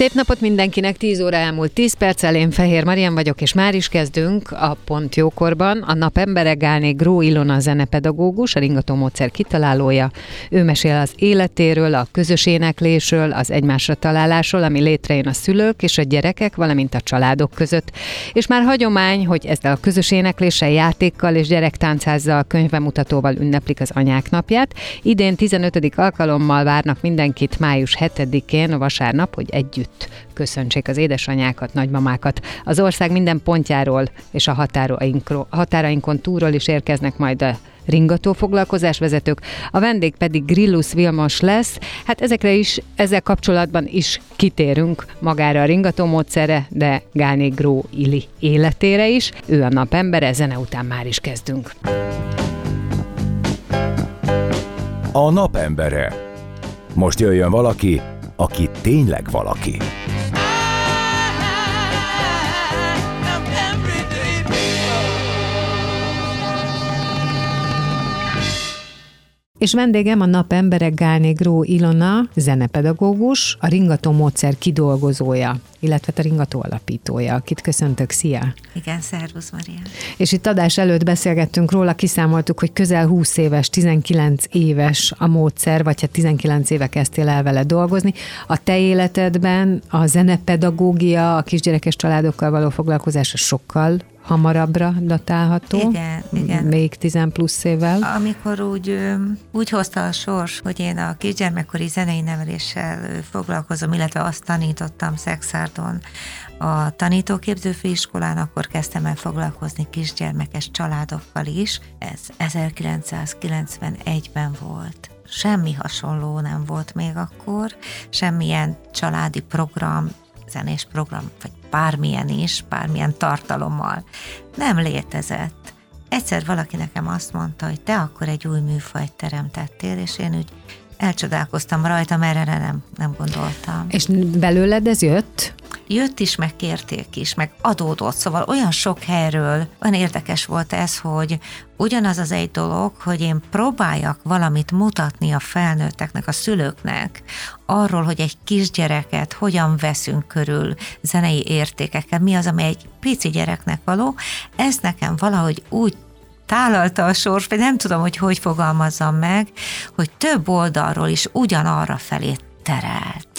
Szép napot mindenkinek, 10 óra elmúlt 10 perccel, én Fehér Marian vagyok, és már is kezdünk a Pont Jókorban. A nap embere Gálné Gró Ilona zenepedagógus, a ringató módszer kitalálója. Ő mesél az életéről, a közös éneklésről, az egymásra találásról, ami létrejön a szülők és a gyerekek, valamint a családok között. És már hagyomány, hogy ezzel a közös énekléssel, játékkal és gyerektáncázzal, könyvemutatóval ünneplik az anyák napját. Idén 15. alkalommal várnak mindenkit május 7-én, vasárnap, hogy együtt együtt köszöntsék az édesanyákat, nagymamákat. Az ország minden pontjáról és a határainkon túlról is érkeznek majd a ringató foglalkozásvezetők, a vendég pedig Grillus Vilmos lesz. Hát ezekre is, ezzel kapcsolatban is kitérünk magára a ringató módszere, de Gálné Gró Ili életére is. Ő a napembere, zene után már is kezdünk. A napembere. Most jöjjön valaki, aki tényleg valaki. És vendégem a nap embere Gálné Gró Ilona, zenepedagógus, a ringató módszer kidolgozója, illetve a ringató alapítója, akit köszöntök, szia! Igen, szervusz Maria! És itt adás előtt beszélgettünk róla, kiszámoltuk, hogy közel 20 éves, 19 éves a módszer, vagy hát 19 éve kezdtél el vele dolgozni. A te életedben a zenepedagógia, a kisgyerekes családokkal való foglalkozása sokkal hamarabbra datálható. Igen, igen. Még 10 plusz évvel. Amikor úgy, úgy hozta a sors, hogy én a kisgyermekkori zenei neveléssel foglalkozom, illetve azt tanítottam Szexárdon a tanítóképző főiskolán, akkor kezdtem el foglalkozni kisgyermekes családokkal is. Ez 1991-ben volt semmi hasonló nem volt még akkor, semmilyen családi program, zenés program, vagy bármilyen is, bármilyen tartalommal. Nem létezett. Egyszer valaki nekem azt mondta, hogy te akkor egy új műfajt teremtettél, és én úgy elcsodálkoztam rajta, mert erre nem, nem gondoltam. És belőled ez jött? Jött is, meg kérték is, meg adódott, szóval olyan sok helyről, olyan érdekes volt ez, hogy ugyanaz az egy dolog, hogy én próbáljak valamit mutatni a felnőtteknek, a szülőknek, arról, hogy egy kisgyereket hogyan veszünk körül zenei értékekkel, mi az, ami egy pici gyereknek való, ez nekem valahogy úgy tálalta a sors, vagy nem tudom, hogy hogy fogalmazzam meg, hogy több oldalról is ugyanarra felé terelt.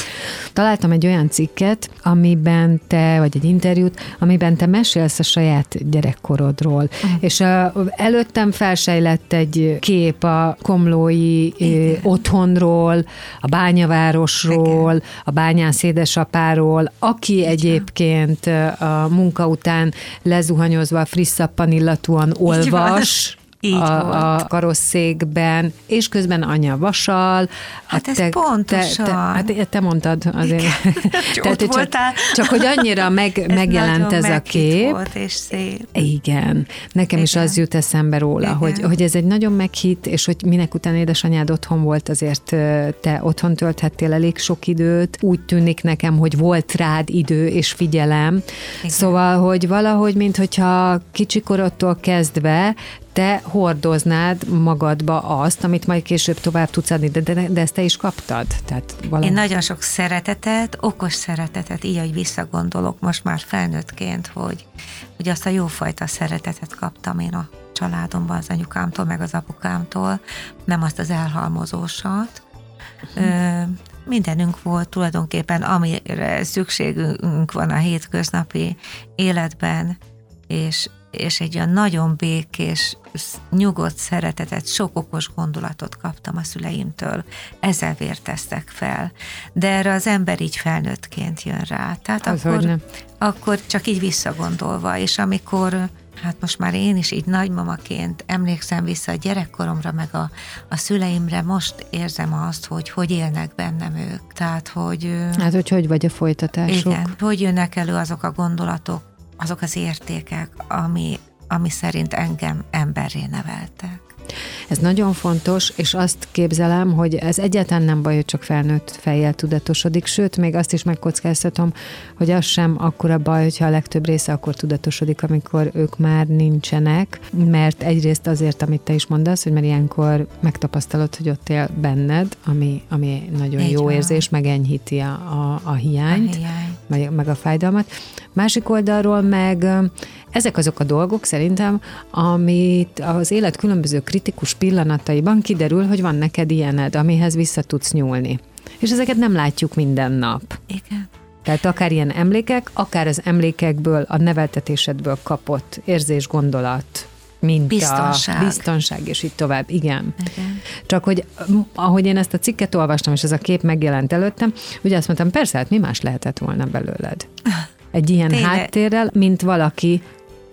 Találtam egy olyan cikket, amiben te, vagy egy interjút, amiben te mesélsz a saját gyerekkorodról. Uh-huh. És a, előttem felsejlett egy kép a komlói Igen. otthonról, a bányavárosról, Igen. a bányász édesapáról, aki Igen. egyébként a munka után lezuhanyozva frisszappan illatúan olvas, így a, a karosszékben, és közben anya vasal. Hát ez te, pontosan. Te, te, hát te mondtad azért. Tehát, csak, csak hogy annyira meg, ez megjelent ez a kép. Volt és szép. Igen. Nekem Igen. is az jut eszembe róla, hogy, hogy ez egy nagyon meghit, és hogy minek után édesanyád otthon volt, azért te otthon tölthettél elég sok időt. Úgy tűnik nekem, hogy volt rád idő és figyelem. Igen. Szóval, hogy valahogy, mint hogyha kicsikorodtól kezdve te hordoznád magadba azt, amit majd később tovább tudsz adni, de, de, de ezt te is kaptad? Tehát valami... Én nagyon sok szeretetet, okos szeretetet, így, hogy visszagondolok most már felnőttként, hogy, hogy azt a jófajta szeretetet kaptam én a családomban, az anyukámtól, meg az apukámtól, nem azt az elhalmozósat. Ö, mindenünk volt tulajdonképpen, amire szükségünk van a hétköznapi életben, és és egy olyan nagyon békés, nyugodt szeretetet, sok okos gondolatot kaptam a szüleimtől. Ezzel vérteztek fel. De erre az ember így felnőttként jön rá. Tehát az akkor, akkor csak így visszagondolva, és amikor hát most már én is így nagymamaként emlékszem vissza a gyerekkoromra, meg a, a szüleimre, most érzem azt, hogy hogy élnek bennem ők. Tehát, hogy... Hát, hogy hogy vagy a folytatások. Igen, hogy jönnek elő azok a gondolatok, azok az értékek, ami, ami szerint engem emberré neveltek. Ez nagyon fontos, és azt képzelem, hogy ez egyáltalán nem baj, hogy csak felnőtt fejjel tudatosodik, sőt, még azt is megkockáztatom, hogy az sem akkora baj, hogyha a legtöbb része akkor tudatosodik, amikor ők már nincsenek, mert egyrészt azért, amit te is mondasz, hogy mert ilyenkor megtapasztalod, hogy ott él benned, ami, ami nagyon Így jó van. érzés, megenyhíti a, a, a hiányt, a hiány. meg, meg a fájdalmat. Másik oldalról meg ezek azok a dolgok szerintem, amit az élet különböző kritikus pillanataiban kiderül, hogy van neked ilyened, amihez vissza tudsz nyúlni. És ezeket nem látjuk minden nap. Igen. Tehát akár ilyen emlékek, akár az emlékekből, a neveltetésedből kapott érzés, gondolat, mint biztonság. a biztonság, és így tovább. Igen. Igen. Csak hogy ahogy én ezt a cikket olvastam, és ez a kép megjelent előttem, ugye azt mondtam, persze, hát mi más lehetett volna belőled? Egy ilyen Tényleg. háttérrel, mint valaki,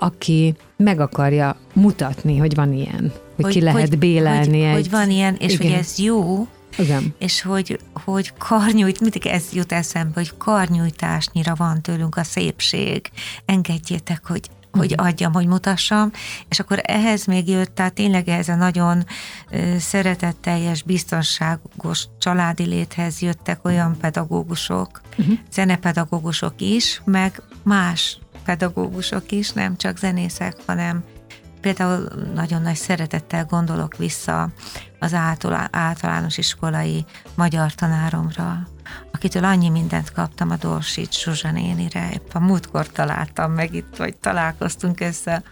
aki meg akarja mutatni, hogy van ilyen, hogy, hogy ki lehet hogy, bélelni. Hogy, egy... hogy van ilyen, és Igen. hogy ez jó, igen. És hogy, hogy karnyújt, mindig ez jut eszembe, hogy karnyújtásnyira van tőlünk a szépség. Engedjétek, hogy hogy adjam, hogy mutassam, és akkor ehhez még jött, tehát tényleg ez a nagyon szeretetteljes, biztonságos családi léthez jöttek olyan pedagógusok, uh-huh. zenepedagógusok is, meg más pedagógusok is, nem csak zenészek, hanem például nagyon nagy szeretettel gondolok vissza az általános iskolai magyar tanáromra, akitől annyi mindent kaptam a Dorsics Zsuzsa nénire. Épp a múltkor találtam meg itt, vagy találkoztunk össze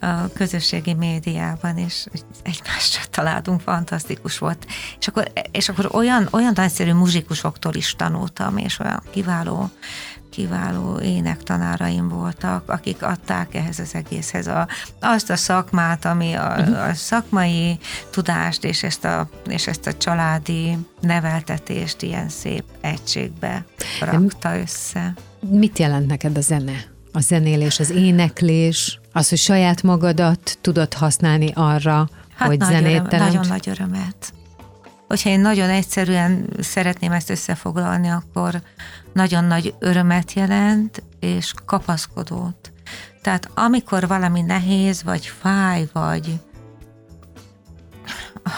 a közösségi médiában, és egymásra találtunk, fantasztikus volt. És akkor, és akkor olyan, olyan nagyszerű muzsikusoktól is tanultam, és olyan kiváló kiváló énektanáraim voltak, akik adták ehhez az egészhez a, azt a szakmát, ami a, mhm. a szakmai tudást és ezt, a, és ezt a családi neveltetést ilyen szép egységbe rakta össze. Mit jelent neked a zene? A zenélés, az éneklés, az, hogy saját magadat tudod használni arra, hát hogy nagy zenét öröm, Nagyon nagy örömet. Hogyha én nagyon egyszerűen szeretném ezt összefoglalni, akkor nagyon nagy örömet jelent, és kapaszkodót. Tehát amikor valami nehéz, vagy fáj, vagy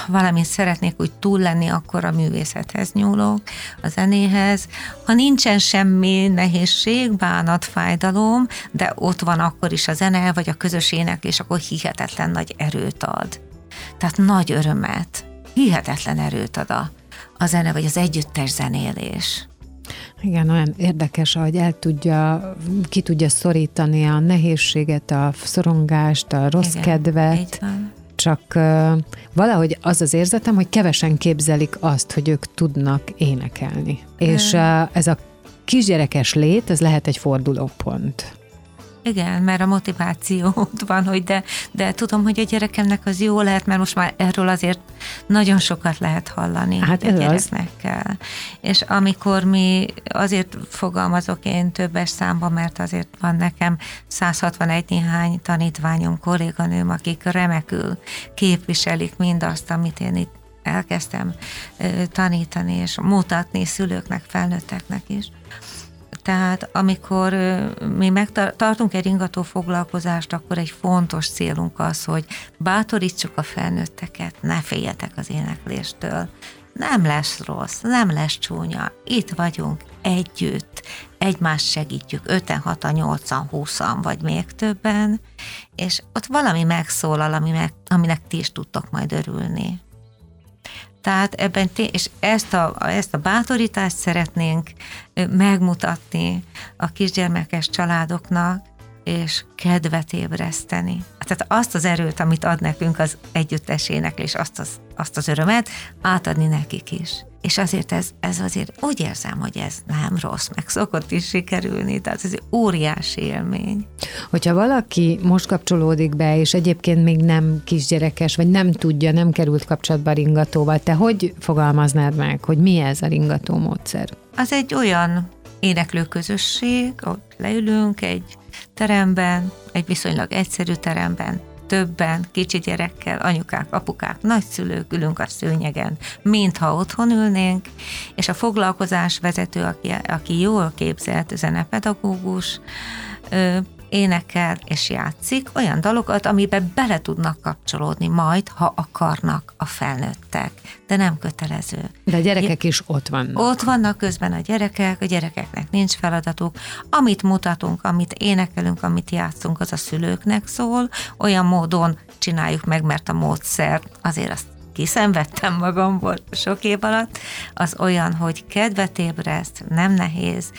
valamit szeretnék úgy túl lenni, akkor a művészethez nyúlok, a zenéhez. Ha nincsen semmi nehézség, bánat, fájdalom, de ott van akkor is a zene, vagy a közös éneklés, akkor hihetetlen nagy erőt ad. Tehát nagy örömet, hihetetlen erőt ad a, a zene, vagy az együttes zenélés. Igen, olyan érdekes, ahogy el tudja, ki tudja szorítani a nehézséget, a szorongást, a rossz Igen, kedvet. Csak uh, valahogy az az érzetem, hogy kevesen képzelik azt, hogy ők tudnak énekelni. És uh, ez a kisgyerekes lét, ez lehet egy fordulópont. Igen, mert a motiváció ott van, hogy de, de tudom, hogy a gyerekemnek az jó lehet, mert most már erről azért nagyon sokat lehet hallani hát gyerekekkel. Az. És amikor mi, azért fogalmazok én többes számba, mert azért van nekem 161 néhány tanítványom, kolléganőm, akik remekül képviselik mindazt, amit én itt elkezdtem tanítani és mutatni szülőknek, felnőtteknek is tehát amikor mi megtartunk egy ringató foglalkozást, akkor egy fontos célunk az, hogy bátorítsuk a felnőtteket, ne féljetek az énekléstől. Nem lesz rossz, nem lesz csúnya. Itt vagyunk együtt, egymást segítjük, 5 6 8 20 vagy még többen, és ott valami megszólal, ami meg, aminek ti is tudtok majd örülni. Tehát ebben, és ezt a, ezt a bátorítást szeretnénk megmutatni a kisgyermekes családoknak, és kedvet ébreszteni. Tehát azt az erőt, amit ad nekünk az együttesének, és azt az, azt az örömet, átadni nekik is. És azért ez, ez azért úgy érzem, hogy ez nem rossz, meg szokott is sikerülni, tehát ez egy óriási élmény. Hogyha valaki most kapcsolódik be, és egyébként még nem kisgyerekes, vagy nem tudja, nem került kapcsolatba ringatóval, te hogy fogalmaznád meg, hogy mi ez a ringató módszer? Az egy olyan éneklő közösség, ott leülünk egy teremben, egy viszonylag egyszerű teremben, többen, kicsi gyerekkel, anyukák, apukák, nagyszülők ülünk a szőnyegen, mintha otthon ülnénk, és a foglalkozás vezető, aki, aki jól képzelt zenepedagógus, énekel és játszik olyan dalokat, amiben bele tudnak kapcsolódni majd, ha akarnak a felnőttek, de nem kötelező. De a gyerekek is ott vannak. Ott vannak közben a gyerekek, a gyerekeknek nincs feladatuk. Amit mutatunk, amit énekelünk, amit játszunk, az a szülőknek szól, olyan módon csináljuk meg, mert a módszer azért azt kiszenvedtem magamból sok év alatt, az olyan, hogy kedvet ébreszt, nem nehéz,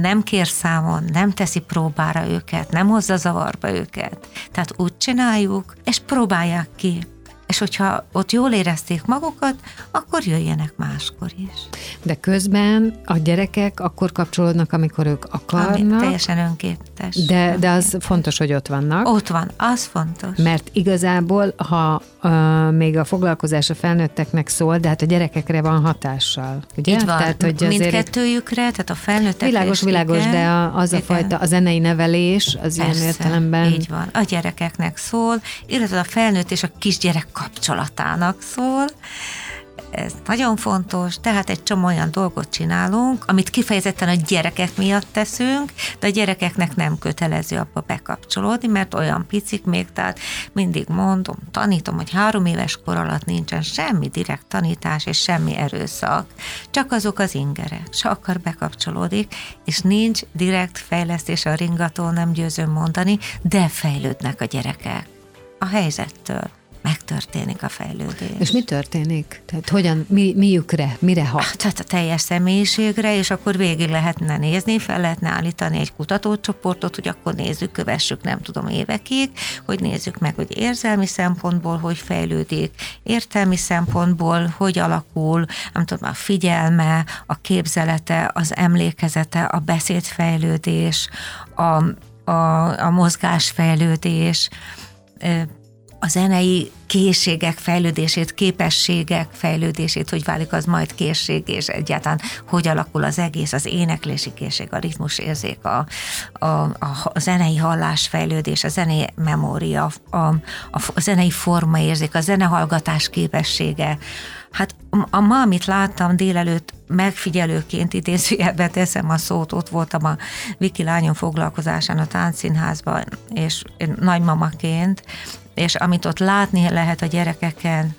nem kér számon, nem teszi próbára őket, nem hozza zavarba őket. Tehát úgy csináljuk, és próbálják ki és hogyha ott jól érezték magukat, akkor jöjjenek máskor is. De közben a gyerekek akkor kapcsolódnak, amikor ők akarnak. Ami teljesen önképtes. De, de az fontos, hogy ott vannak. Ott van, az fontos. Mert igazából, ha uh, még a foglalkozás a felnőtteknek szól, de hát a gyerekekre van hatással. Ugye? Így van, tehát, hogy mindkettőjükre, tehát a felnőttek Világos, világos, igen, de a, az igen. a fajta, a zenei nevelés, az Persze, ilyen értelemben. így van. A gyerekeknek szól, illetve a felnőtt és a kisgyerek kapcsolatának szól. Ez nagyon fontos, tehát egy csomó olyan dolgot csinálunk, amit kifejezetten a gyerekek miatt teszünk, de a gyerekeknek nem kötelező abba bekapcsolódni, mert olyan picik még, tehát mindig mondom, tanítom, hogy három éves kor alatt nincsen semmi direkt tanítás és semmi erőszak, csak azok az ingerek, se akar bekapcsolódik, és nincs direkt fejlesztés a ringató, nem győzöm mondani, de fejlődnek a gyerekek a helyzettől megtörténik a fejlődés. És mi történik? Tehát hogyan, mi, miükre, mire hat? Tehát a teljes személyiségre, és akkor végig lehetne nézni, fel lehetne állítani egy kutatócsoportot, hogy akkor nézzük, kövessük, nem tudom, évekig, hogy nézzük meg, hogy érzelmi szempontból hogy fejlődik, értelmi szempontból hogy alakul, nem tudom, a figyelme, a képzelete, az emlékezete, a beszédfejlődés, a, a, a mozgásfejlődés, a zenei készségek fejlődését, képességek fejlődését, hogy válik az majd készség, és egyáltalán hogy alakul az egész, az éneklési készség, a ritmus érzék, a, a, a, a zenei hallás fejlődés, a zenei memória, a, a, a zenei forma érzék, a zenehallgatás képessége. Hát a ma, amit láttam délelőtt megfigyelőként, idézőjelben teszem a szót, ott voltam a Viki lányom foglalkozásán a táncszínházban, és nagymamaként, és amit ott látni lehet a gyerekeken,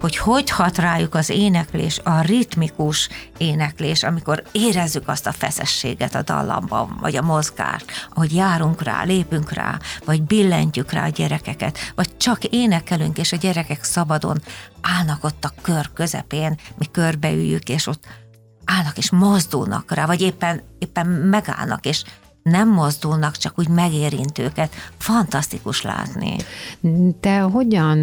hogy hogy hat rájuk az éneklés, a ritmikus éneklés, amikor érezzük azt a feszességet a dallamban, vagy a mozgást, ahogy járunk rá, lépünk rá, vagy billentjük rá a gyerekeket, vagy csak énekelünk, és a gyerekek szabadon állnak ott a kör közepén, mi körbeüljük, és ott állnak és mozdulnak rá, vagy éppen, éppen megállnak, és nem mozdulnak, csak úgy megérint őket. Fantasztikus látni. Te hogyan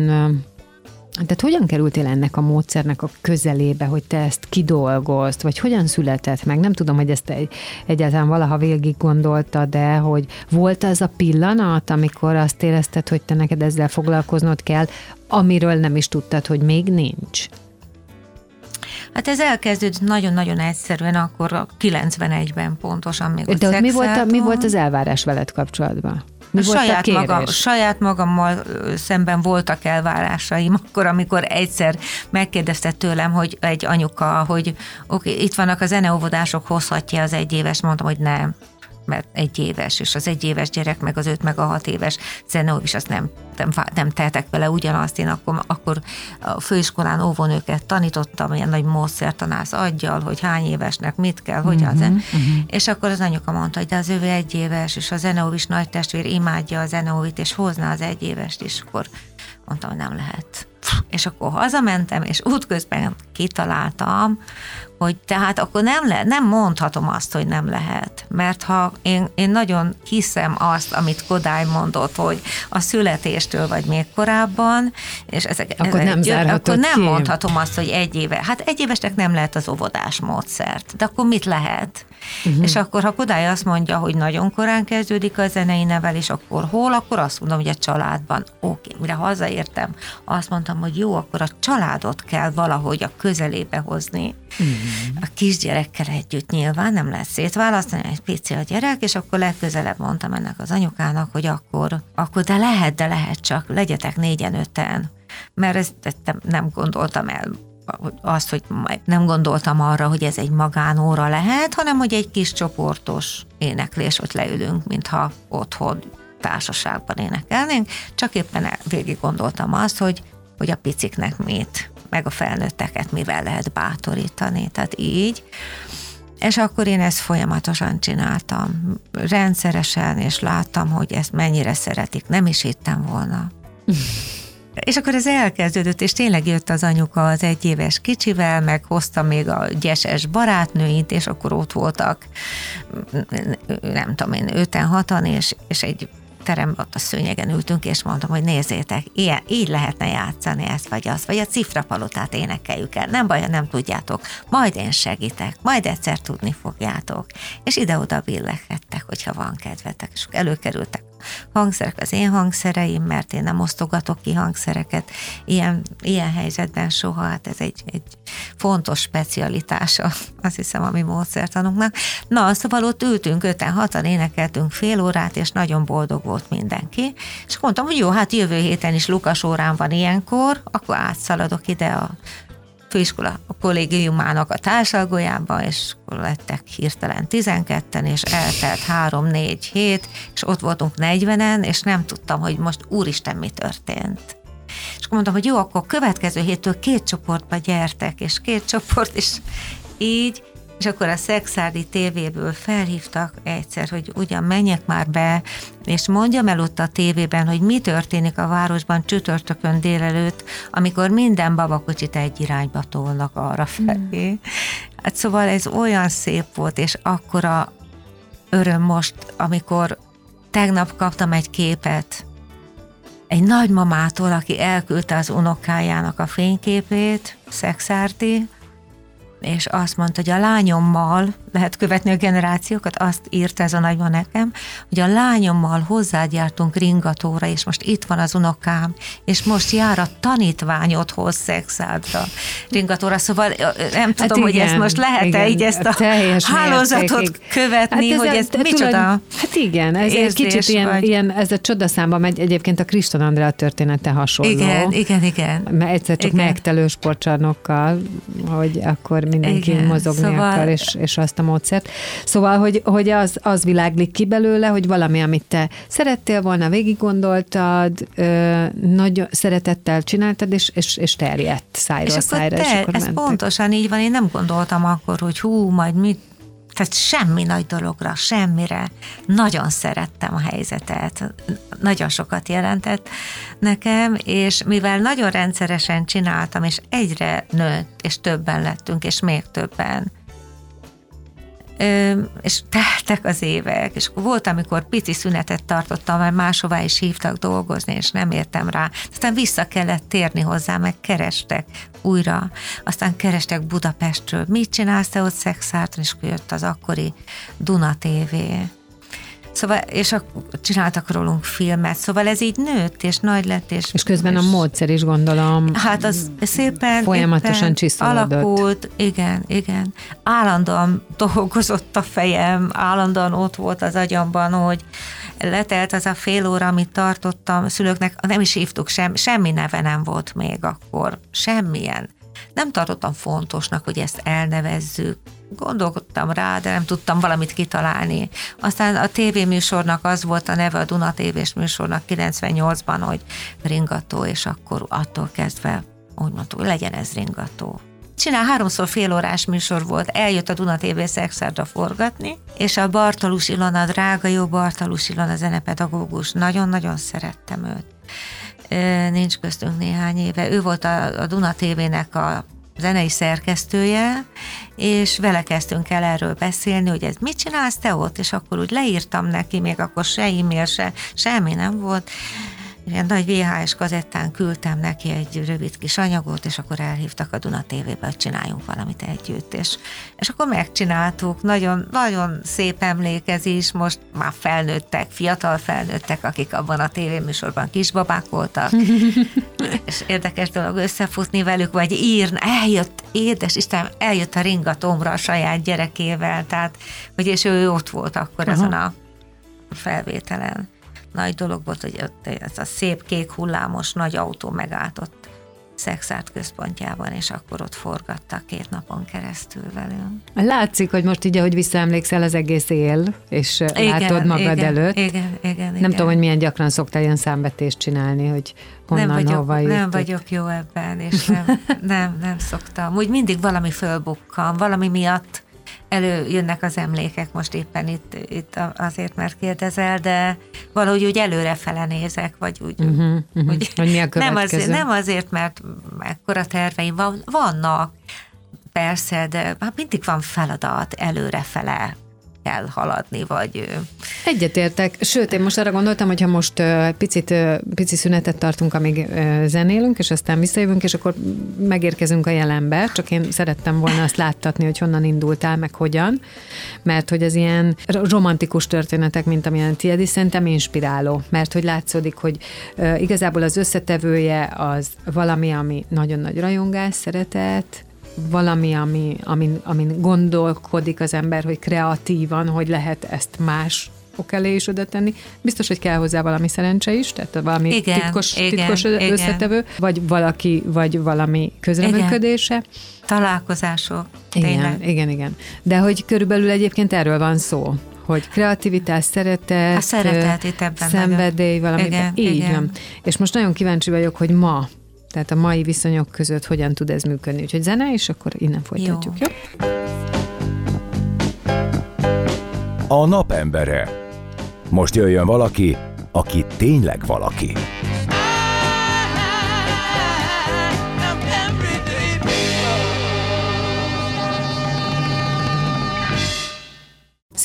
tehát hogyan kerültél ennek a módszernek a közelébe, hogy te ezt kidolgozd, vagy hogyan született meg? Nem tudom, hogy ezt egy, egyáltalán valaha végig gondoltad, de hogy volt az a pillanat, amikor azt érezted, hogy te neked ezzel foglalkoznod kell, amiről nem is tudtad, hogy még nincs? Hát ez elkezdődött nagyon-nagyon egyszerűen, akkor a 91-ben pontosan még De ott mi volt, a, mi volt az elvárás veled kapcsolatban? Mi volt saját, a maga, saját magammal szemben voltak elvárásaim, akkor, amikor egyszer megkérdezte tőlem, hogy egy anyuka, hogy oké, okay, itt vannak a zeneóvodások, hozhatja az egyéves, mondtam, hogy nem mert egy éves, és az egy éves gyerek, meg az öt, meg a hat éves zenó is azt nem, nem, nem tehetek vele ugyanazt. Én akkor, akkor a főiskolán óvónőket tanítottam, ilyen nagy módszertanász aggyal, hogy hány évesnek mit kell, hogyan uh-huh, uh-huh. És akkor az anyuka mondta, hogy de az ő egy éves, és a zeneóvis nagy testvér imádja a zeneóvit, és hozná az egy évest is, akkor mondtam, hogy nem lehet. És akkor hazamentem, és útközben kitaláltam, hogy tehát akkor nem, le, nem mondhatom azt, hogy nem lehet. Mert ha én, én nagyon hiszem azt, amit Kodály mondott, hogy a születéstől vagy még korábban, és ezek, akkor ezek, nem, akkor nem ki. mondhatom azt, hogy egy éve. Hát egy évesnek nem lehet az óvodás módszert. De akkor mit lehet? Uh-huh. És akkor, ha Kodály azt mondja, hogy nagyon korán kezdődik a zenei nevelés, akkor hol? Akkor azt mondom, hogy a családban. Oké, okay. mire hazaértem, azt mondtam, hogy hogy jó, akkor a családot kell valahogy a közelébe hozni. Mm. A kisgyerekkel együtt nyilván nem lesz szétválasztani, egy pici a gyerek, és akkor legközelebb mondtam ennek az anyukának, hogy akkor, akkor de lehet, de lehet csak, legyetek négyen, öten. Mert ezt, ezt nem gondoltam el azt, hogy nem gondoltam arra, hogy ez egy magánóra lehet, hanem hogy egy kis csoportos éneklés, hogy leülünk, mintha otthon társaságban énekelnénk, csak éppen végig gondoltam azt, hogy, hogy a piciknek mit, meg a felnőtteket mivel lehet bátorítani. Tehát így. És akkor én ezt folyamatosan csináltam, rendszeresen, és láttam, hogy ezt mennyire szeretik. Nem is hittem volna. És akkor ez elkezdődött, és tényleg jött az anyuka az egyéves kicsivel, meg hozta még a gyeses barátnőit, és akkor ott voltak, nem tudom én, öten, hatan, és, és egy teremben ott a szőnyegen ültünk, és mondtam, hogy nézzétek, ilyen, így lehetne játszani ezt vagy azt, vagy a cifrapalotát énekeljük el. Nem baj, ha nem tudjátok, majd én segítek, majd egyszer tudni fogjátok. És ide-oda billeghettek, hogyha van kedvetek, és előkerültek hangszerek az én hangszereim, mert én nem osztogatok ki hangszereket ilyen, ilyen helyzetben soha, hát ez egy, egy fontos specialitása, azt hiszem, a mi módszertanunknak. Na, szóval ott ültünk, öten, hatan énekeltünk fél órát, és nagyon boldog volt mindenki, és mondtam, hogy jó, hát jövő héten is Lukas órán van ilyenkor, akkor átszaladok ide a főiskola a kollégiumának a társalgójába, és lettek hirtelen 12-en, és eltelt 3-4 hét, és ott voltunk 40-en, és nem tudtam, hogy most úristen mi történt. És akkor mondtam, hogy jó, akkor következő héttől két csoportba gyertek, és két csoport is így, és akkor a Szexárdi tévéből felhívtak egyszer, hogy ugyan menjek már be, és mondjam el ott a tévében, hogy mi történik a városban csütörtökön délelőtt, amikor minden babakocsit egy irányba tolnak arra felé. Mm. Hát szóval ez olyan szép volt, és akkora öröm most, amikor tegnap kaptam egy képet egy nagymamától, aki elküldte az unokájának a fényképét, Szexárdi, és azt mondta, hogy a lányommal lehet követni a generációkat, azt írt ez a nagyban nekem, hogy a lányommal hozzágyártunk ringatóra, és most itt van az unokám, és most jár a tanítványodhoz szexádra ringatóra, szóval nem tudom, hát igen, hogy ezt most lehet-e így ezt a hálózatot mérték. követni, hát ez hogy ez a, micsoda Hát igen, ez egy kicsit ilyen, ilyen, ez a csodaszámba megy, egyébként a Kriston Andrea története hasonló. Igen, igen, igen. Mert egyszer csak igen. megtelő sportcsarnokkal, hogy akkor mindenki igen, mozogni szóval... akar, és, és azt a módszert. Szóval, hogy, hogy az, az világlik ki belőle, hogy valami, amit te szerettél volna, végig gondoltad, ö, nagy szeretettel csináltad, és, és, és terjedt szájról és szájra. Te, és akkor ez mentek. pontosan így van, én nem gondoltam akkor, hogy hú, majd mit tehát semmi nagy dologra, semmire. Nagyon szerettem a helyzetet, nagyon sokat jelentett nekem, és mivel nagyon rendszeresen csináltam, és egyre nőtt, és többen lettünk, és még többen, és teltek az évek, és volt, amikor pici szünetet tartottam, mert máshová is hívtak dolgozni, és nem értem rá. Aztán vissza kellett térni hozzá, meg kerestek újra. Aztán kerestek Budapestről. Mit csinálsz te ott Szexárton? És jött az akkori Duna TV Szóval, és a, csináltak rólunk filmet, szóval ez így nőtt, és nagy lett, és... És közben és, a módszer is gondolom... Hát az szépen... Folyamatosan csiszolódott. Alakult, igen, igen. Állandóan dolgozott a fejem, állandóan ott volt az agyamban, hogy letelt az a fél óra, amit tartottam a szülőknek, nem is hívtuk, sem, semmi neve nem volt még akkor, semmilyen. Nem tartottam fontosnak, hogy ezt elnevezzük, gondolkodtam rá, de nem tudtam valamit kitalálni. Aztán a tévéműsornak az volt a neve, a Duna tévés műsornak 98-ban, hogy ringató, és akkor attól kezdve úgy mondtuk, hogy legyen ez ringató. Csinál háromszor fél órás műsor volt, eljött a Duna TV Szexárda forgatni, és a Bartalus Ilona, drága jó Bartalus Ilona zenepedagógus, nagyon-nagyon szerettem őt. Nincs köztünk néhány éve. Ő volt a, a Duna TV-nek a zenei szerkesztője, és vele kezdtünk el erről beszélni, hogy ez mit csinálsz te ott, és akkor úgy leírtam neki, még akkor se e-mail, se semmi nem volt, ilyen nagy VHS kazettán küldtem neki egy rövid kis anyagot, és akkor elhívtak a Duna TV-be, hogy csináljunk valamit együtt, és, és akkor megcsináltuk, nagyon, nagyon szép emlékezés, most már felnőttek, fiatal felnőttek, akik abban a tévéműsorban kisbabák voltak, és érdekes dolog összefutni velük, vagy írni, eljött, édes Isten, eljött a ringatomra a saját gyerekével, tehát, hogy és ő ott volt akkor Aha. ezen a felvételen nagy dolog volt, hogy ott ez a szép kék hullámos nagy autó megállt ott Szexárt központjában, és akkor ott forgattak két napon keresztül velünk. Látszik, hogy most így, ahogy visszaemlékszel, az egész él, és igen, látod magad igen, előtt. Igen, igen, Nem igen. tudom, hogy milyen gyakran szoktál ilyen számvetést csinálni, hogy honnan, nem vagyok, hova Nem vagyok jó ebben, és nem, nem, nem szoktam. Úgy mindig valami fölbukkan, valami miatt előjönnek az emlékek, most éppen itt, itt azért, mert kérdezel, de valahogy úgy előrefele nézek, vagy úgy, uh-huh, uh-huh. úgy hogy mi a nem, azért, nem azért, mert ekkora terveim van, vannak, persze, de hát mindig van feladat előrefele kell haladni, vagy... Egyetértek, sőt, én most arra gondoltam, hogy ha most picit, pici szünetet tartunk, amíg zenélünk, és aztán visszajövünk, és akkor megérkezünk a jelenbe, csak én szerettem volna azt láttatni, hogy honnan indultál, meg hogyan, mert hogy az ilyen romantikus történetek, mint amilyen tiéd is, szerintem inspiráló, mert hogy látszódik, hogy igazából az összetevője az valami, ami nagyon nagy rajongás, szeretet, valami, ami, amin, amin gondolkodik az ember, hogy kreatívan, hogy lehet ezt más ok elé is oda tenni. Biztos, hogy kell hozzá valami szerencse is, tehát valami igen, titkos, igen, titkos igen. összetevő, vagy valaki, vagy valami közreműködése. Igen. Találkozások. Igen, tényleg. igen, igen. De hogy körülbelül egyébként erről van szó, hogy kreativitás, szeretet, a szeretet itt ebben szenvedély, valami. Igen, így igen. van. És most nagyon kíváncsi vagyok, hogy ma tehát a mai viszonyok között hogyan tud ez működni. Úgyhogy zene, és akkor innen folytatjuk, jó? jó? A napembere. Most jöjjön valaki, aki tényleg valaki.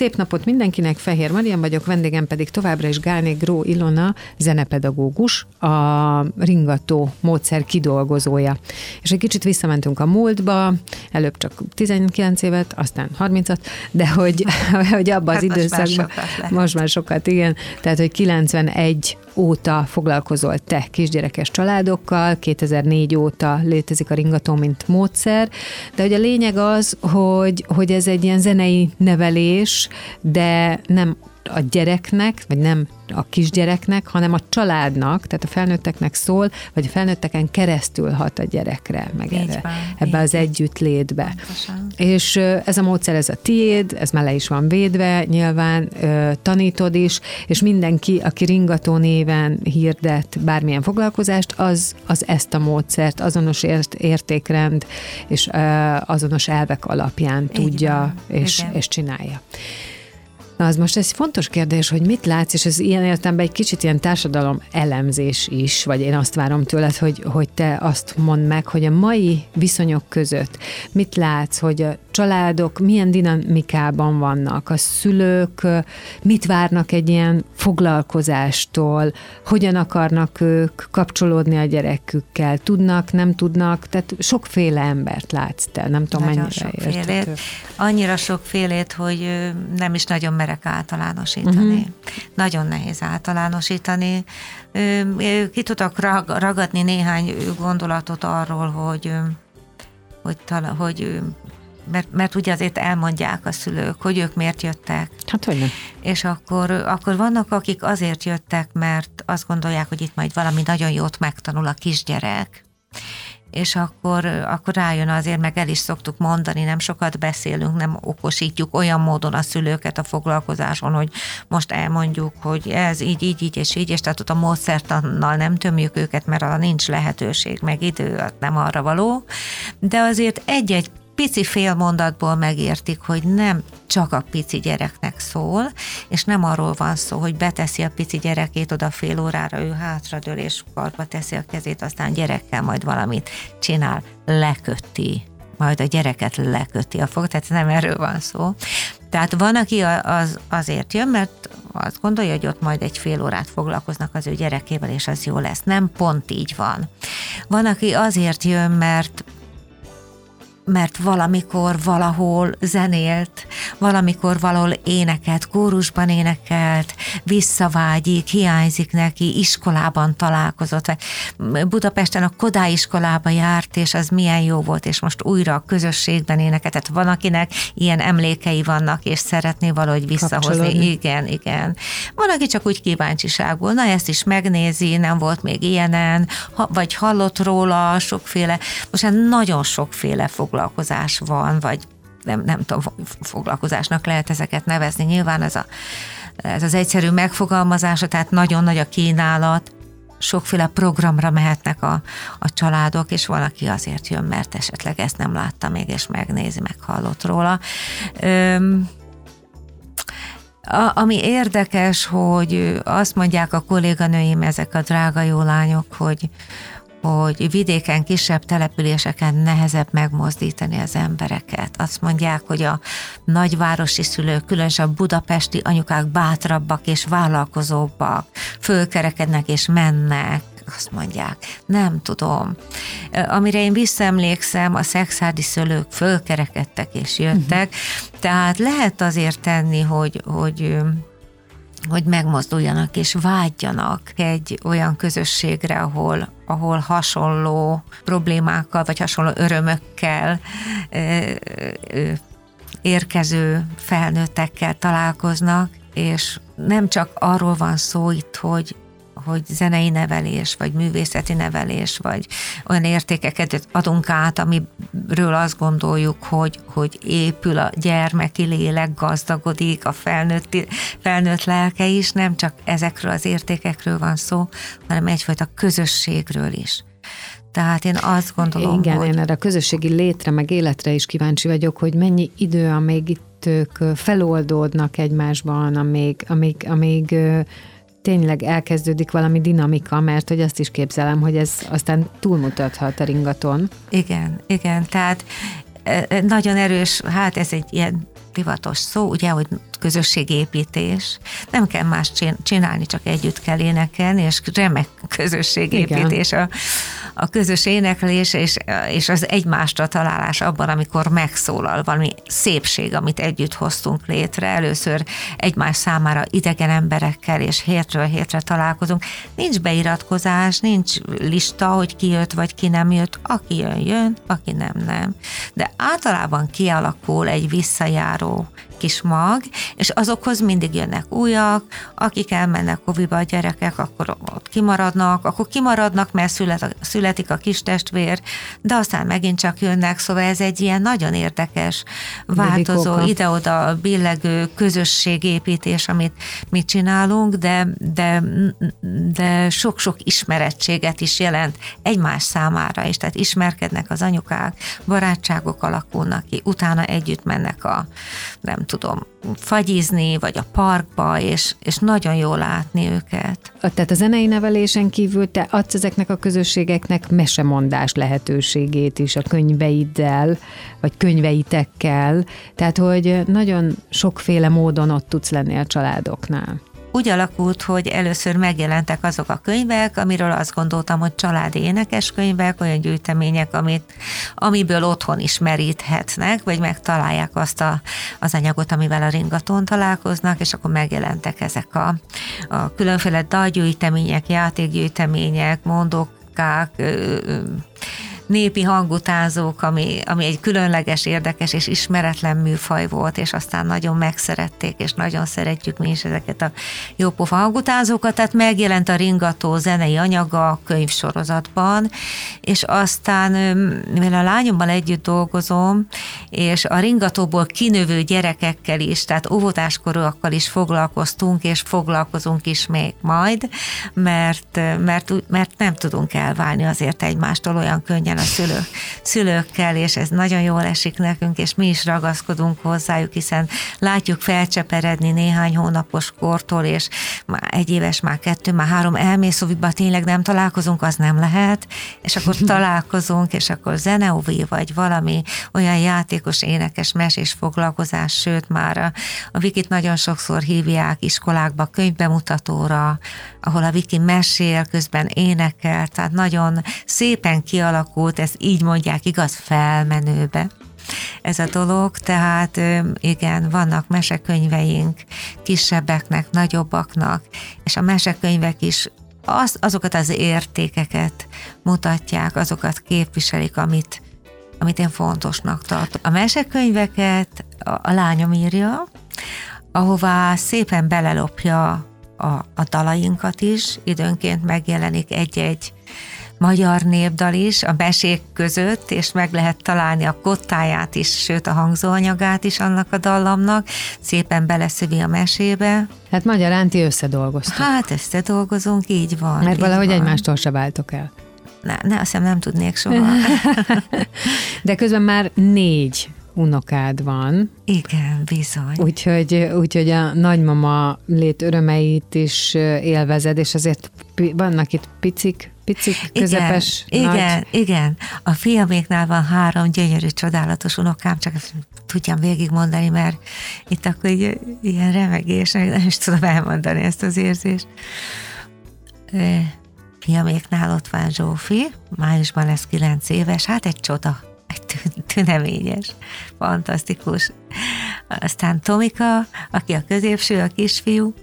Szép napot mindenkinek, Fehér Marian vagyok, vendégem pedig továbbra is Gálné Gró Ilona, zenepedagógus, a ringató módszer kidolgozója. És egy kicsit visszamentünk a múltba, előbb csak 19 évet, aztán 30-at, de hogy, hogy abban hát az időszakban, most már sokat, igen, tehát hogy 91 óta foglalkozol te kisgyerekes családokkal, 2004 óta létezik a ringató, mint módszer, de hogy a lényeg az, hogy, hogy ez egy ilyen zenei nevelés, de nem a gyereknek, vagy nem a kisgyereknek, hanem a családnak, tehát a felnőtteknek szól, vagy a felnőtteken keresztül hat a gyerekre, meg erre, van, ebbe az együttlétbe. Pontosan. És ez a módszer, ez a tiéd, ez már le is van védve, nyilván tanítod is, és mindenki, aki ringató néven hirdet bármilyen foglalkozást, az, az ezt a módszert, azonos ért, értékrend és azonos elvek alapján tudja és, és csinálja. Na, az most egy fontos kérdés, hogy mit látsz, és ez ilyen értelemben egy kicsit ilyen társadalom elemzés is, vagy én azt várom tőled, hogy, hogy te azt mondd meg, hogy a mai viszonyok között mit látsz, hogy a családok milyen dinamikában vannak, a szülők mit várnak egy ilyen foglalkozástól, hogyan akarnak ők kapcsolódni a gyerekükkel, tudnak, nem tudnak, tehát sokféle embert látsz te, nem tudom nagyon mennyire sokfélét. Annyira sokfélét, hogy nem is nagyon merek általánosítani. Uh-huh. Nagyon nehéz általánosítani. Ki tudok ragadni néhány gondolatot arról, hogy hogy, tala, hogy mert, mert ugye azért elmondják a szülők, hogy ők miért jöttek. Hát hogy nem. És akkor, akkor vannak, akik azért jöttek, mert azt gondolják, hogy itt majd valami nagyon jót megtanul a kisgyerek, és akkor, akkor rájön azért, meg el is szoktuk mondani, nem sokat beszélünk, nem okosítjuk olyan módon a szülőket a foglalkozáson, hogy most elmondjuk, hogy ez így, így, így és így, és tehát ott a módszertannal nem tömjük őket, mert arra nincs lehetőség, meg idő, nem arra való, de azért egy-egy pici fél mondatból megértik, hogy nem csak a pici gyereknek szól, és nem arról van szó, hogy beteszi a pici gyerekét oda fél órára, ő hátradől és karba teszi a kezét, aztán gyerekkel majd valamit csinál, leköti majd a gyereket leköti a fog, tehát nem erről van szó. Tehát van, aki az, azért jön, mert azt gondolja, hogy ott majd egy fél órát foglalkoznak az ő gyerekével, és az jó lesz. Nem pont így van. Van, aki azért jön, mert mert valamikor valahol zenélt, valamikor valahol énekelt, kórusban énekelt, visszavágyik, hiányzik neki, iskolában találkozott. Budapesten a Kodály iskolába járt, és az milyen jó volt, és most újra a közösségben énekelt. Tehát van, akinek ilyen emlékei vannak, és szeretné valahogy visszahozni. Igen, igen. Van, aki csak úgy kíváncsiságból, na ezt is megnézi, nem volt még ilyenen, vagy hallott róla sokféle, most hát nagyon sokféle fog foglalkozás van, vagy nem, nem tudom, foglalkozásnak lehet ezeket nevezni. Nyilván ez, a, ez az egyszerű megfogalmazása, tehát nagyon nagy a kínálat, sokféle programra mehetnek a, a családok, és valaki azért jön, mert esetleg ezt nem látta még, és megnézi, meghallott róla. Öm, a, ami érdekes, hogy azt mondják a kolléganőim, ezek a drága jó lányok, hogy, hogy vidéken, kisebb településeken nehezebb megmozdítani az embereket. Azt mondják, hogy a nagyvárosi szülők, különösen a budapesti anyukák bátrabbak és vállalkozóbbak, fölkerekednek és mennek, azt mondják. Nem tudom. Amire én visszaemlékszem, a szexádi szülők fölkerekedtek és jöttek, uh-huh. tehát lehet azért tenni, hogy, hogy hogy megmozduljanak és vágyjanak egy olyan közösségre, ahol, ahol hasonló problémákkal vagy hasonló örömökkel érkező felnőttekkel találkoznak, és nem csak arról van szó itt, hogy hogy zenei nevelés, vagy művészeti nevelés, vagy olyan értékeket adunk át, amiről azt gondoljuk, hogy, hogy épül a gyermeki lélek, gazdagodik, a felnőtt, felnőtt lelke is, nem csak ezekről az értékekről van szó, hanem egyfajta közösségről is. Tehát én azt gondolom, Igen, hogy... én erre a közösségi létre, meg életre is kíváncsi vagyok, hogy mennyi idő, amíg itt ők feloldódnak egymásban, amíg, amíg, amíg tényleg elkezdődik valami dinamika, mert hogy azt is képzelem, hogy ez aztán túlmutathat a ringaton. Igen, igen, tehát e, e, nagyon erős, hát ez egy ilyen divatos szó, ugye, hogy közösségépítés. Nem kell más csinálni, csak együtt kell énekelni, és remek közösségépítés a, a közös éneklés, és, és az egymásra találás abban, amikor megszólal valami szépség, amit együtt hoztunk létre. Először egymás számára idegen emberekkel, és hétről hétre találkozunk. Nincs beiratkozás, nincs lista, hogy ki jött, vagy ki nem jött. Aki jön, jön, aki nem, nem. De általában kialakul egy visszajáró kis mag, és azokhoz mindig jönnek újak, akik elmennek koviba a gyerekek, akkor ott kimaradnak, akkor kimaradnak, mert szület, születik a kis testvér, de aztán megint csak jönnek, szóval ez egy ilyen nagyon érdekes, változó, ide-oda billegő közösségépítés, amit mi csinálunk, de, de, de sok-sok ismerettséget is jelent egymás számára is, tehát ismerkednek az anyukák, barátságok alakulnak ki, utána együtt mennek a nem tudom, fagyizni, vagy a parkba, és, és nagyon jó látni őket. Tehát a zenei nevelésen kívül te adsz ezeknek a közösségeknek mesemondás lehetőségét is a könyveiddel, vagy könyveitekkel, tehát hogy nagyon sokféle módon ott tudsz lenni a családoknál úgy alakult, hogy először megjelentek azok a könyvek, amiről azt gondoltam, hogy családi énekes könyvek, olyan gyűjtemények, amit, amiből otthon is meríthetnek, vagy megtalálják azt a, az anyagot, amivel a ringaton találkoznak, és akkor megjelentek ezek a, a különféle dalgyűjtemények, játékgyűjtemények, mondókák, népi hangutázók, ami, ami egy különleges, érdekes és ismeretlen műfaj volt, és aztán nagyon megszerették, és nagyon szeretjük mi is ezeket a jópofa hangutázókat, tehát megjelent a ringató zenei anyaga a könyvsorozatban, és aztán, mivel a lányommal együtt dolgozom, és a ringatóból kinövő gyerekekkel is, tehát óvodáskorúakkal is foglalkoztunk, és foglalkozunk is még majd, mert, mert, mert nem tudunk elválni azért egymástól olyan könnyen, szülők, szülőkkel, és ez nagyon jól esik nekünk, és mi is ragaszkodunk hozzájuk, hiszen látjuk felcseperedni néhány hónapos kortól, és már egy éves, már kettő, már három elmészóviba tényleg nem találkozunk, az nem lehet, és akkor találkozunk, és akkor zeneovi, vagy valami olyan játékos, énekes, mesés foglalkozás, sőt már a, a Vikit nagyon sokszor hívják iskolákba, könyvbemutatóra, ahol a Viki mesél, közben énekel, tehát nagyon szépen kialakult, ezt így mondják, igaz, felmenőbe ez a dolog, tehát igen, vannak mesekönyveink kisebbeknek, nagyobbaknak, és a mesekönyvek is az, azokat az értékeket mutatják, azokat képviselik, amit, amit én fontosnak tartok. A mesekönyveket a, a lányom írja, ahová szépen belelopja a, a dalainkat is, időnként megjelenik egy-egy magyar népdal is a mesék között, és meg lehet találni a kottáját is, sőt a hangzóanyagát is annak a dallamnak, szépen beleszövi a mesébe. Hát magyarán ti összedolgoztok. Hát összedolgozunk, így van. Mert így valahogy van. egymástól se váltok el. Ne, ne, azt hiszem nem tudnék soha. De közben már négy unokád van. Igen, bizony. Úgyhogy, úgyhogy a nagymama lét örömeit is élvezed, és azért vannak itt picik, picik, közepes, igen, nagy. Igen, igen. A fiaméknál van három gyönyörű, csodálatos unokám, csak tudjam végigmondani, mert itt akkor így, ilyen remegés, nem is tudom elmondani ezt az érzést. Fiaméknál ott van Zsófi, májusban lesz kilenc éves, hát egy csoda, egy tüneményes, fantasztikus. Aztán Tomika, aki a középső, a kisfiú,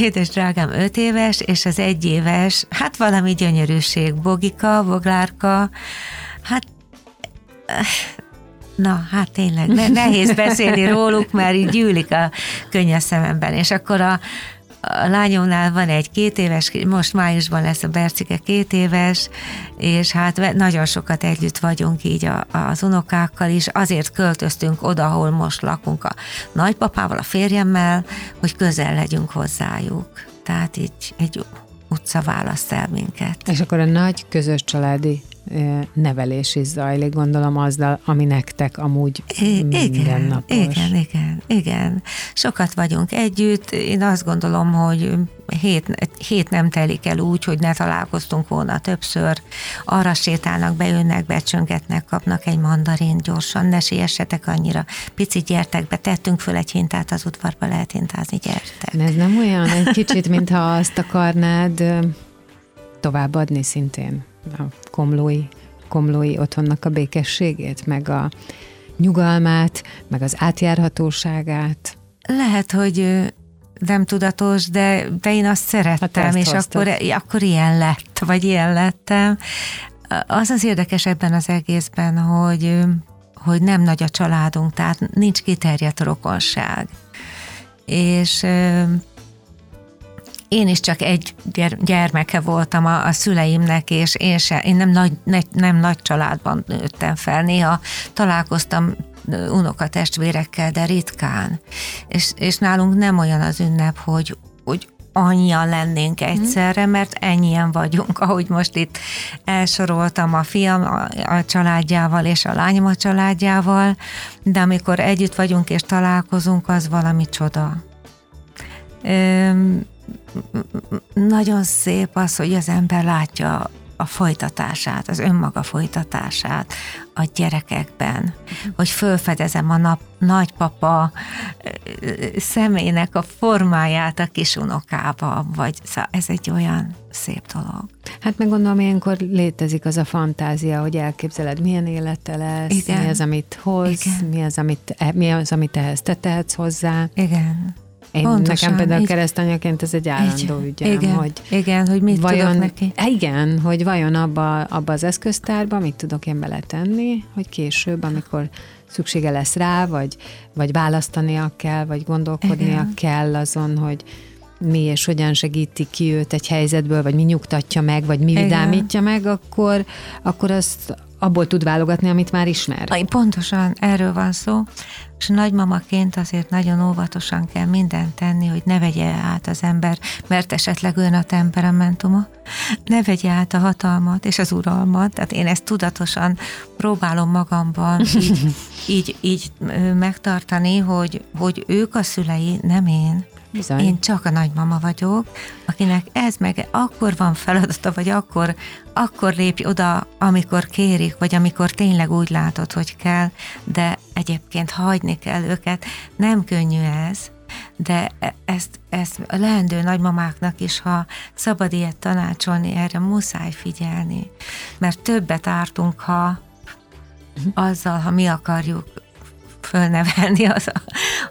édes drágám öt éves, és az egy éves, hát valami gyönyörűség, Bogika, Boglárka, hát Na, hát tényleg, ne, nehéz beszélni róluk, mert így gyűlik a könny a szememben. És akkor a, a lányomnál van egy két éves, most májusban lesz a Bercike két éves, és hát nagyon sokat együtt vagyunk így a, az unokákkal is, azért költöztünk oda, ahol most lakunk a nagypapával, a férjemmel, hogy közel legyünk hozzájuk. Tehát így egy utca választ el minket. És akkor a nagy közös családi nevelés is zajlik, gondolom azzal, ami nektek amúgy igen, napos. Igen, igen, igen. Sokat vagyunk együtt. Én azt gondolom, hogy hét, hét nem telik el úgy, hogy ne találkoztunk volna többször. Arra sétálnak, bejönnek, becsöngetnek, kapnak egy mandarin gyorsan, ne siessetek annyira. Picit gyertek be, tettünk föl egy hintát az udvarba, lehet hintázni, gyertek. Ez nem olyan egy kicsit, mintha azt akarnád továbbadni szintén? A komlói, komlói otthonnak a békességét, meg a nyugalmát, meg az átjárhatóságát? Lehet, hogy nem tudatos, de, de én azt szerettem, hát és akkor, akkor ilyen lett, vagy ilyen lettem. Az az érdekes ebben az egészben, hogy, hogy nem nagy a családunk, tehát nincs kiterjedt rokonság. És én is csak egy gyermeke voltam a, a szüleimnek, és én, se, én nem, nagy, ne, nem nagy családban nőttem fel. Néha találkoztam unokatestvérekkel, de ritkán. És, és nálunk nem olyan az ünnep, hogy, hogy annyian lennénk egyszerre, mert ennyien vagyunk, ahogy most itt elsoroltam a fiam a, a családjával és a lányom a családjával, de amikor együtt vagyunk és találkozunk, az valami csoda. Üm, nagyon szép az, hogy az ember látja a folytatását, az önmaga folytatását a gyerekekben, hogy fölfedezem a nap, nagypapa személynek a formáját a kisunokába, vagy szóval ez egy olyan szép dolog. Hát meg gondolom, ilyenkor létezik az a fantázia, hogy elképzeled, milyen élete lesz, Igen. mi az, amit hoz, Igen. mi az, amit, e, mi az, amit ehhez te tehetsz hozzá. Igen. Én, Pontosan, nekem például így, keresztanyaként ez egy állandó így, ügyem, igen, hogy igen, hogy mit vajon, tudok neki. Igen, hogy vajon abba, abba az eszköztárba mit tudok én beletenni, hogy később, amikor szüksége lesz rá, vagy, vagy választania kell, vagy gondolkodnia igen. kell azon, hogy mi és hogyan segíti ki őt egy helyzetből, vagy mi nyugtatja meg, vagy mi Igen. vidámítja meg, akkor, akkor azt abból tud válogatni, amit már ismer. Pontosan erről van szó, és nagymamaként azért nagyon óvatosan kell mindent tenni, hogy ne vegye át az ember, mert esetleg olyan a temperamentuma, ne vegye át a hatalmat és az uralmat, tehát én ezt tudatosan próbálom magamban így, így, így megtartani, hogy, hogy ők a szülei, nem én. Bizony. Én csak a nagymama vagyok, akinek ez meg akkor van feladata, vagy akkor, akkor lépj oda, amikor kérik, vagy amikor tényleg úgy látod, hogy kell, de egyébként hagyni kell őket. Nem könnyű ez, de e- ezt, ezt a leendő nagymamáknak is, ha szabad ilyet tanácsolni, erre muszáj figyelni, mert többet ártunk, ha azzal, ha mi akarjuk fölnevelni az,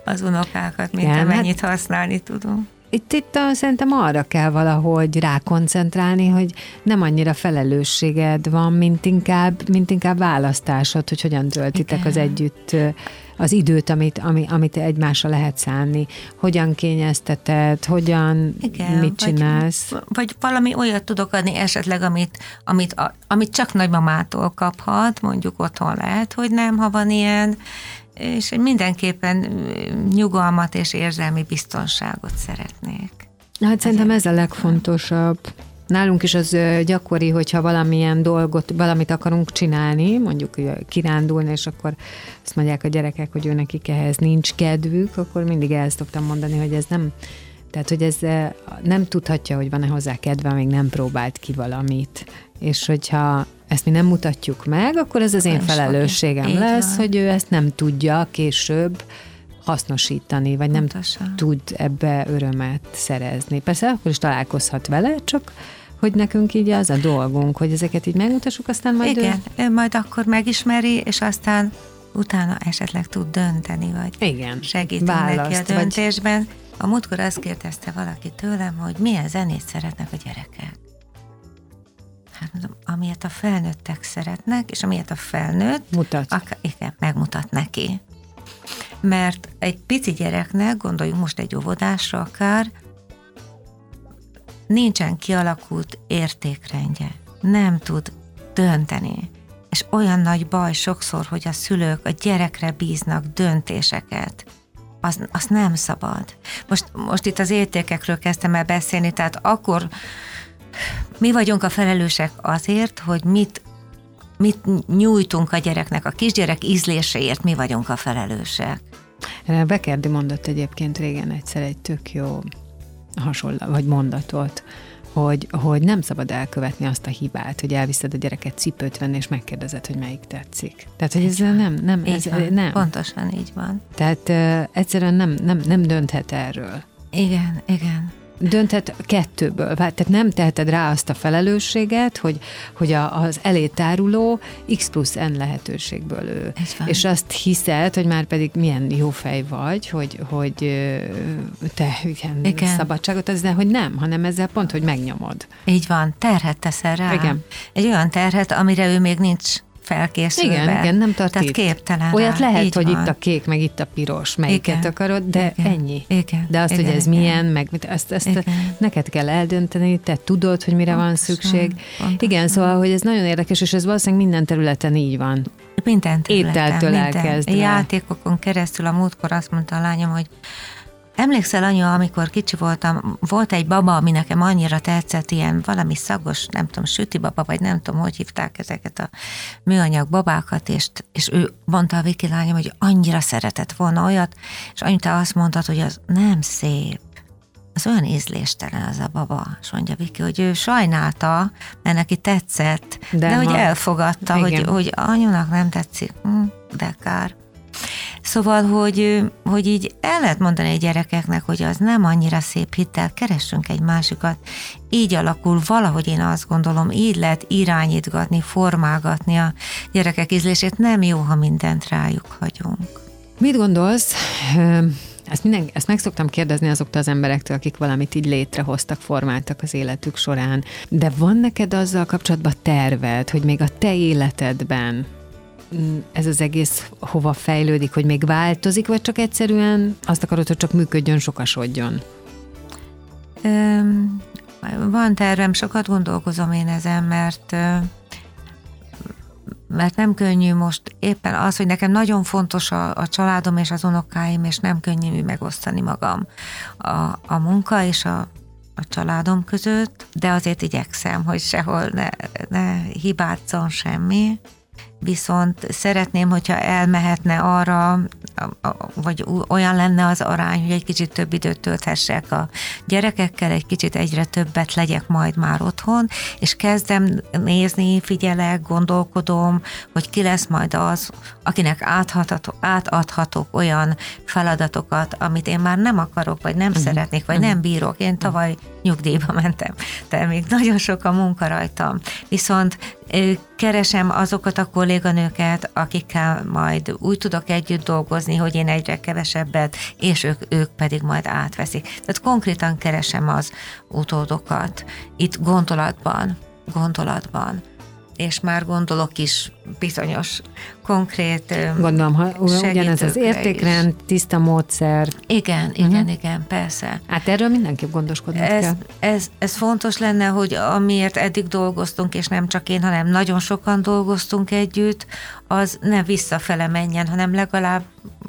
az unokákat, mint Igen, hát- amennyit használni tudunk. Itt, itt a, szerintem arra kell valahogy rákoncentrálni, hogy nem annyira felelősséged van, mint inkább, mint inkább választásod, hogy hogyan töltitek az együtt az időt, amit, ami, amit egymásra lehet szánni. Hogyan kényezteted, hogyan, Igen, mit csinálsz. Vagy, vagy valami olyat tudok adni esetleg, amit, amit, a, amit csak nagymamától kaphat, mondjuk otthon lehet, hogy nem, ha van ilyen, és mindenképpen nyugalmat és érzelmi biztonságot szeretnék. Hát szerintem ez a legfontosabb. Nálunk is az gyakori, hogyha valamilyen dolgot, valamit akarunk csinálni, mondjuk kirándulni, és akkor azt mondják a gyerekek, hogy ő nekik ehhez nincs kedvük, akkor mindig el szoktam mondani, hogy ez nem, tehát, hogy ez nem tudhatja, hogy van-e hozzá kedve, még nem próbált ki valamit. És hogyha ezt mi nem mutatjuk meg, akkor ez az én Nem felelősségem Így lesz, van. hogy ő ezt nem tudja később hasznosítani, vagy nem Pontosan. tud ebbe örömet szerezni. Persze akkor is találkozhat vele, csak hogy nekünk így az a dolgunk, hogy ezeket így megmutassuk, aztán majd Igen, ő majd akkor megismeri, és aztán utána esetleg tud dönteni, vagy ő, igen, segítünk neki a választ, vagy döntésben. A múltkor azt kérdezte valaki tőlem, hogy milyen zenét szeretnek a gyerekek. Hát mondom, amilyet a felnőttek szeretnek, és amilyet a felnőtt, mutat. akár, igen, megmutat neki. Mert egy pici gyereknek, gondoljunk most egy óvodásra akár, nincsen kialakult értékrendje. Nem tud dönteni. És olyan nagy baj sokszor, hogy a szülők a gyerekre bíznak döntéseket. Az, az nem szabad. Most, most itt az értékekről kezdtem el beszélni, tehát akkor mi vagyunk a felelősek azért, hogy mit mit nyújtunk a gyereknek, a kisgyerek ízléséért mi vagyunk a felelősek. Bekerdi mondott egyébként régen egyszer egy tök jó hasonló, vagy mondatot, hogy, hogy nem szabad elkövetni azt a hibát, hogy elviszed a gyereket cipőt venni, és megkérdezed, hogy melyik tetszik. Tehát, hogy ez nem, nem, ez, van, nem. Pontosan így van. Tehát uh, egyszerűen nem, nem, nem dönthet erről. Igen, igen. Dönthet kettőből, tehát nem teheted rá azt a felelősséget, hogy, hogy a, az elétáruló X plusz N lehetőségből ő. És azt hiszed, hogy már pedig milyen jó fej vagy, hogy, hogy te Igen. igen. szabadságot az, de hogy nem, hanem ezzel pont, hogy megnyomod. Így van, terhet teszel rá. Igen. Egy olyan terhet, amire ő még nincs felkészülve. Igen, igen, nem tart Tehát itt. képtelen Olyat lehet, Így hogy van. itt a kék, meg itt a piros, melyiket Igen. akarod, de Igen. ennyi. Igen. De azt, Igen, hogy ez igen. milyen, meg ezt, ezt Igen. neked kell eldönteni, te tudod, hogy mire van Pontosan, szükség. pontosan. Igen, szóval, hogy ez nagyon érdekes, és ez valószínűleg minden területen így van. Minden területen, Ételtől minden. elkezdve. Játékokon keresztül a múltkor azt mondta a lányom, hogy Emlékszel, anya, amikor kicsi voltam, volt egy baba, ami nekem annyira tetszett, ilyen valami szagos, nem tudom, süti baba, vagy nem tudom, hogy hívták ezeket a műanyag babákat, és, és ő mondta a Viki lányom, hogy annyira szeretett volna olyat, és annyit te azt mondtad, hogy az nem szép. Az olyan ízléstelen az a baba, és mondja Viki, hogy ő sajnálta, mert neki tetszett, de, De de hogy ha- elfogadta, hogy, Igen. hogy anyunak nem tetszik, hm, de kár. Szóval, hogy, hogy így el lehet mondani a gyerekeknek, hogy az nem annyira szép hittel, keressünk egy másikat. Így alakul valahogy én azt gondolom, így lehet irányítgatni, formálgatni a gyerekek ízlését. Nem jó, ha mindent rájuk hagyunk. Mit gondolsz? Ezt, minden, ezt meg szoktam kérdezni azoktól az emberektől, akik valamit így létrehoztak, formáltak az életük során. De van neked azzal kapcsolatban terved, hogy még a te életedben ez az egész hova fejlődik, hogy még változik, vagy csak egyszerűen azt akarod, hogy csak működjön, sokasodjon? Van tervem, sokat gondolkozom én ezen, mert mert nem könnyű most éppen az, hogy nekem nagyon fontos a, a családom és az unokáim, és nem könnyű megosztani magam a, a munka és a, a családom között, de azért igyekszem, hogy sehol ne, ne hibázzon semmi, viszont szeretném, hogyha elmehetne arra, vagy olyan lenne az arány, hogy egy kicsit több időt tölthessek a gyerekekkel, egy kicsit egyre többet legyek majd már otthon, és kezdem nézni, figyelek, gondolkodom, hogy ki lesz majd az, akinek átadhatok, átadhatok olyan feladatokat, amit én már nem akarok, vagy nem uh-huh. szeretnék, vagy uh-huh. nem bírok. Én tavaly nyugdíjba mentem, de még nagyon sok a munka rajtam. Viszont keresem azokat a kolléganőket, akikkel majd úgy tudok együtt dolgozni, hogy én egyre kevesebbet, és ők, ők pedig majd átveszik. Tehát konkrétan keresem az utódokat itt gondolatban, gondolatban és már gondolok is bizonyos konkrét Gondolom, ha ugyanez az értékrend, is. tiszta módszer. Igen, igen, uh-huh. igen, persze. Hát erről mindenképp gondoskodni ez, kell. Ez, ez fontos lenne, hogy amiért eddig dolgoztunk, és nem csak én, hanem nagyon sokan dolgoztunk együtt, az ne visszafele menjen, hanem legalább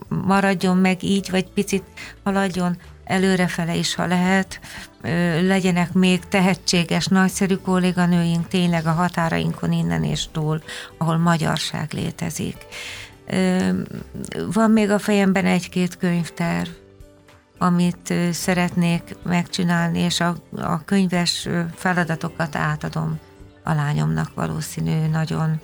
maradjon meg így, vagy picit haladjon előrefele is, ha lehet, legyenek még tehetséges, nagyszerű kolléganőink tényleg a határainkon innen és túl, ahol magyarság létezik. Van még a fejemben egy-két könyvterv, amit szeretnék megcsinálni, és a, a könyves feladatokat átadom a lányomnak valószínű, nagyon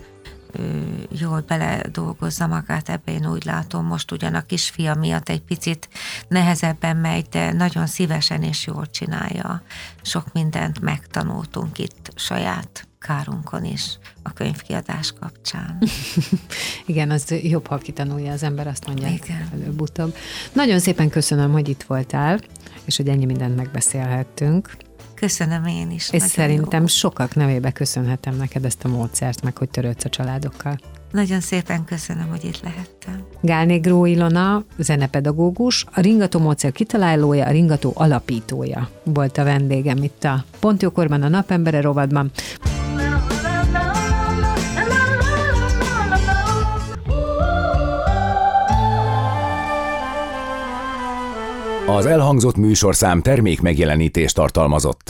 jól bele dolgozza magát, ebbe én úgy látom, most ugyan a kisfia miatt egy picit nehezebben megy, de nagyon szívesen és jól csinálja. Sok mindent megtanultunk itt saját kárunkon is a könyvkiadás kapcsán. Igen, az jobb, ha kitanulja az ember, azt mondja előbb-utóbb. Nagyon szépen köszönöm, hogy itt voltál, és hogy ennyi mindent megbeszélhettünk. Köszönöm én is. És szerintem jó. sokak nevébe köszönhetem neked ezt a módszert, meg hogy törődsz a családokkal. Nagyon szépen köszönöm, hogy itt lehettem. Gálné Gró Ilona, zenepedagógus, a ringató módszer kitalálója, a ringató alapítója volt a vendégem itt a Pontjókorban, a Napembere rovadban. Az elhangzott műsorszám termék megjelenítést tartalmazott.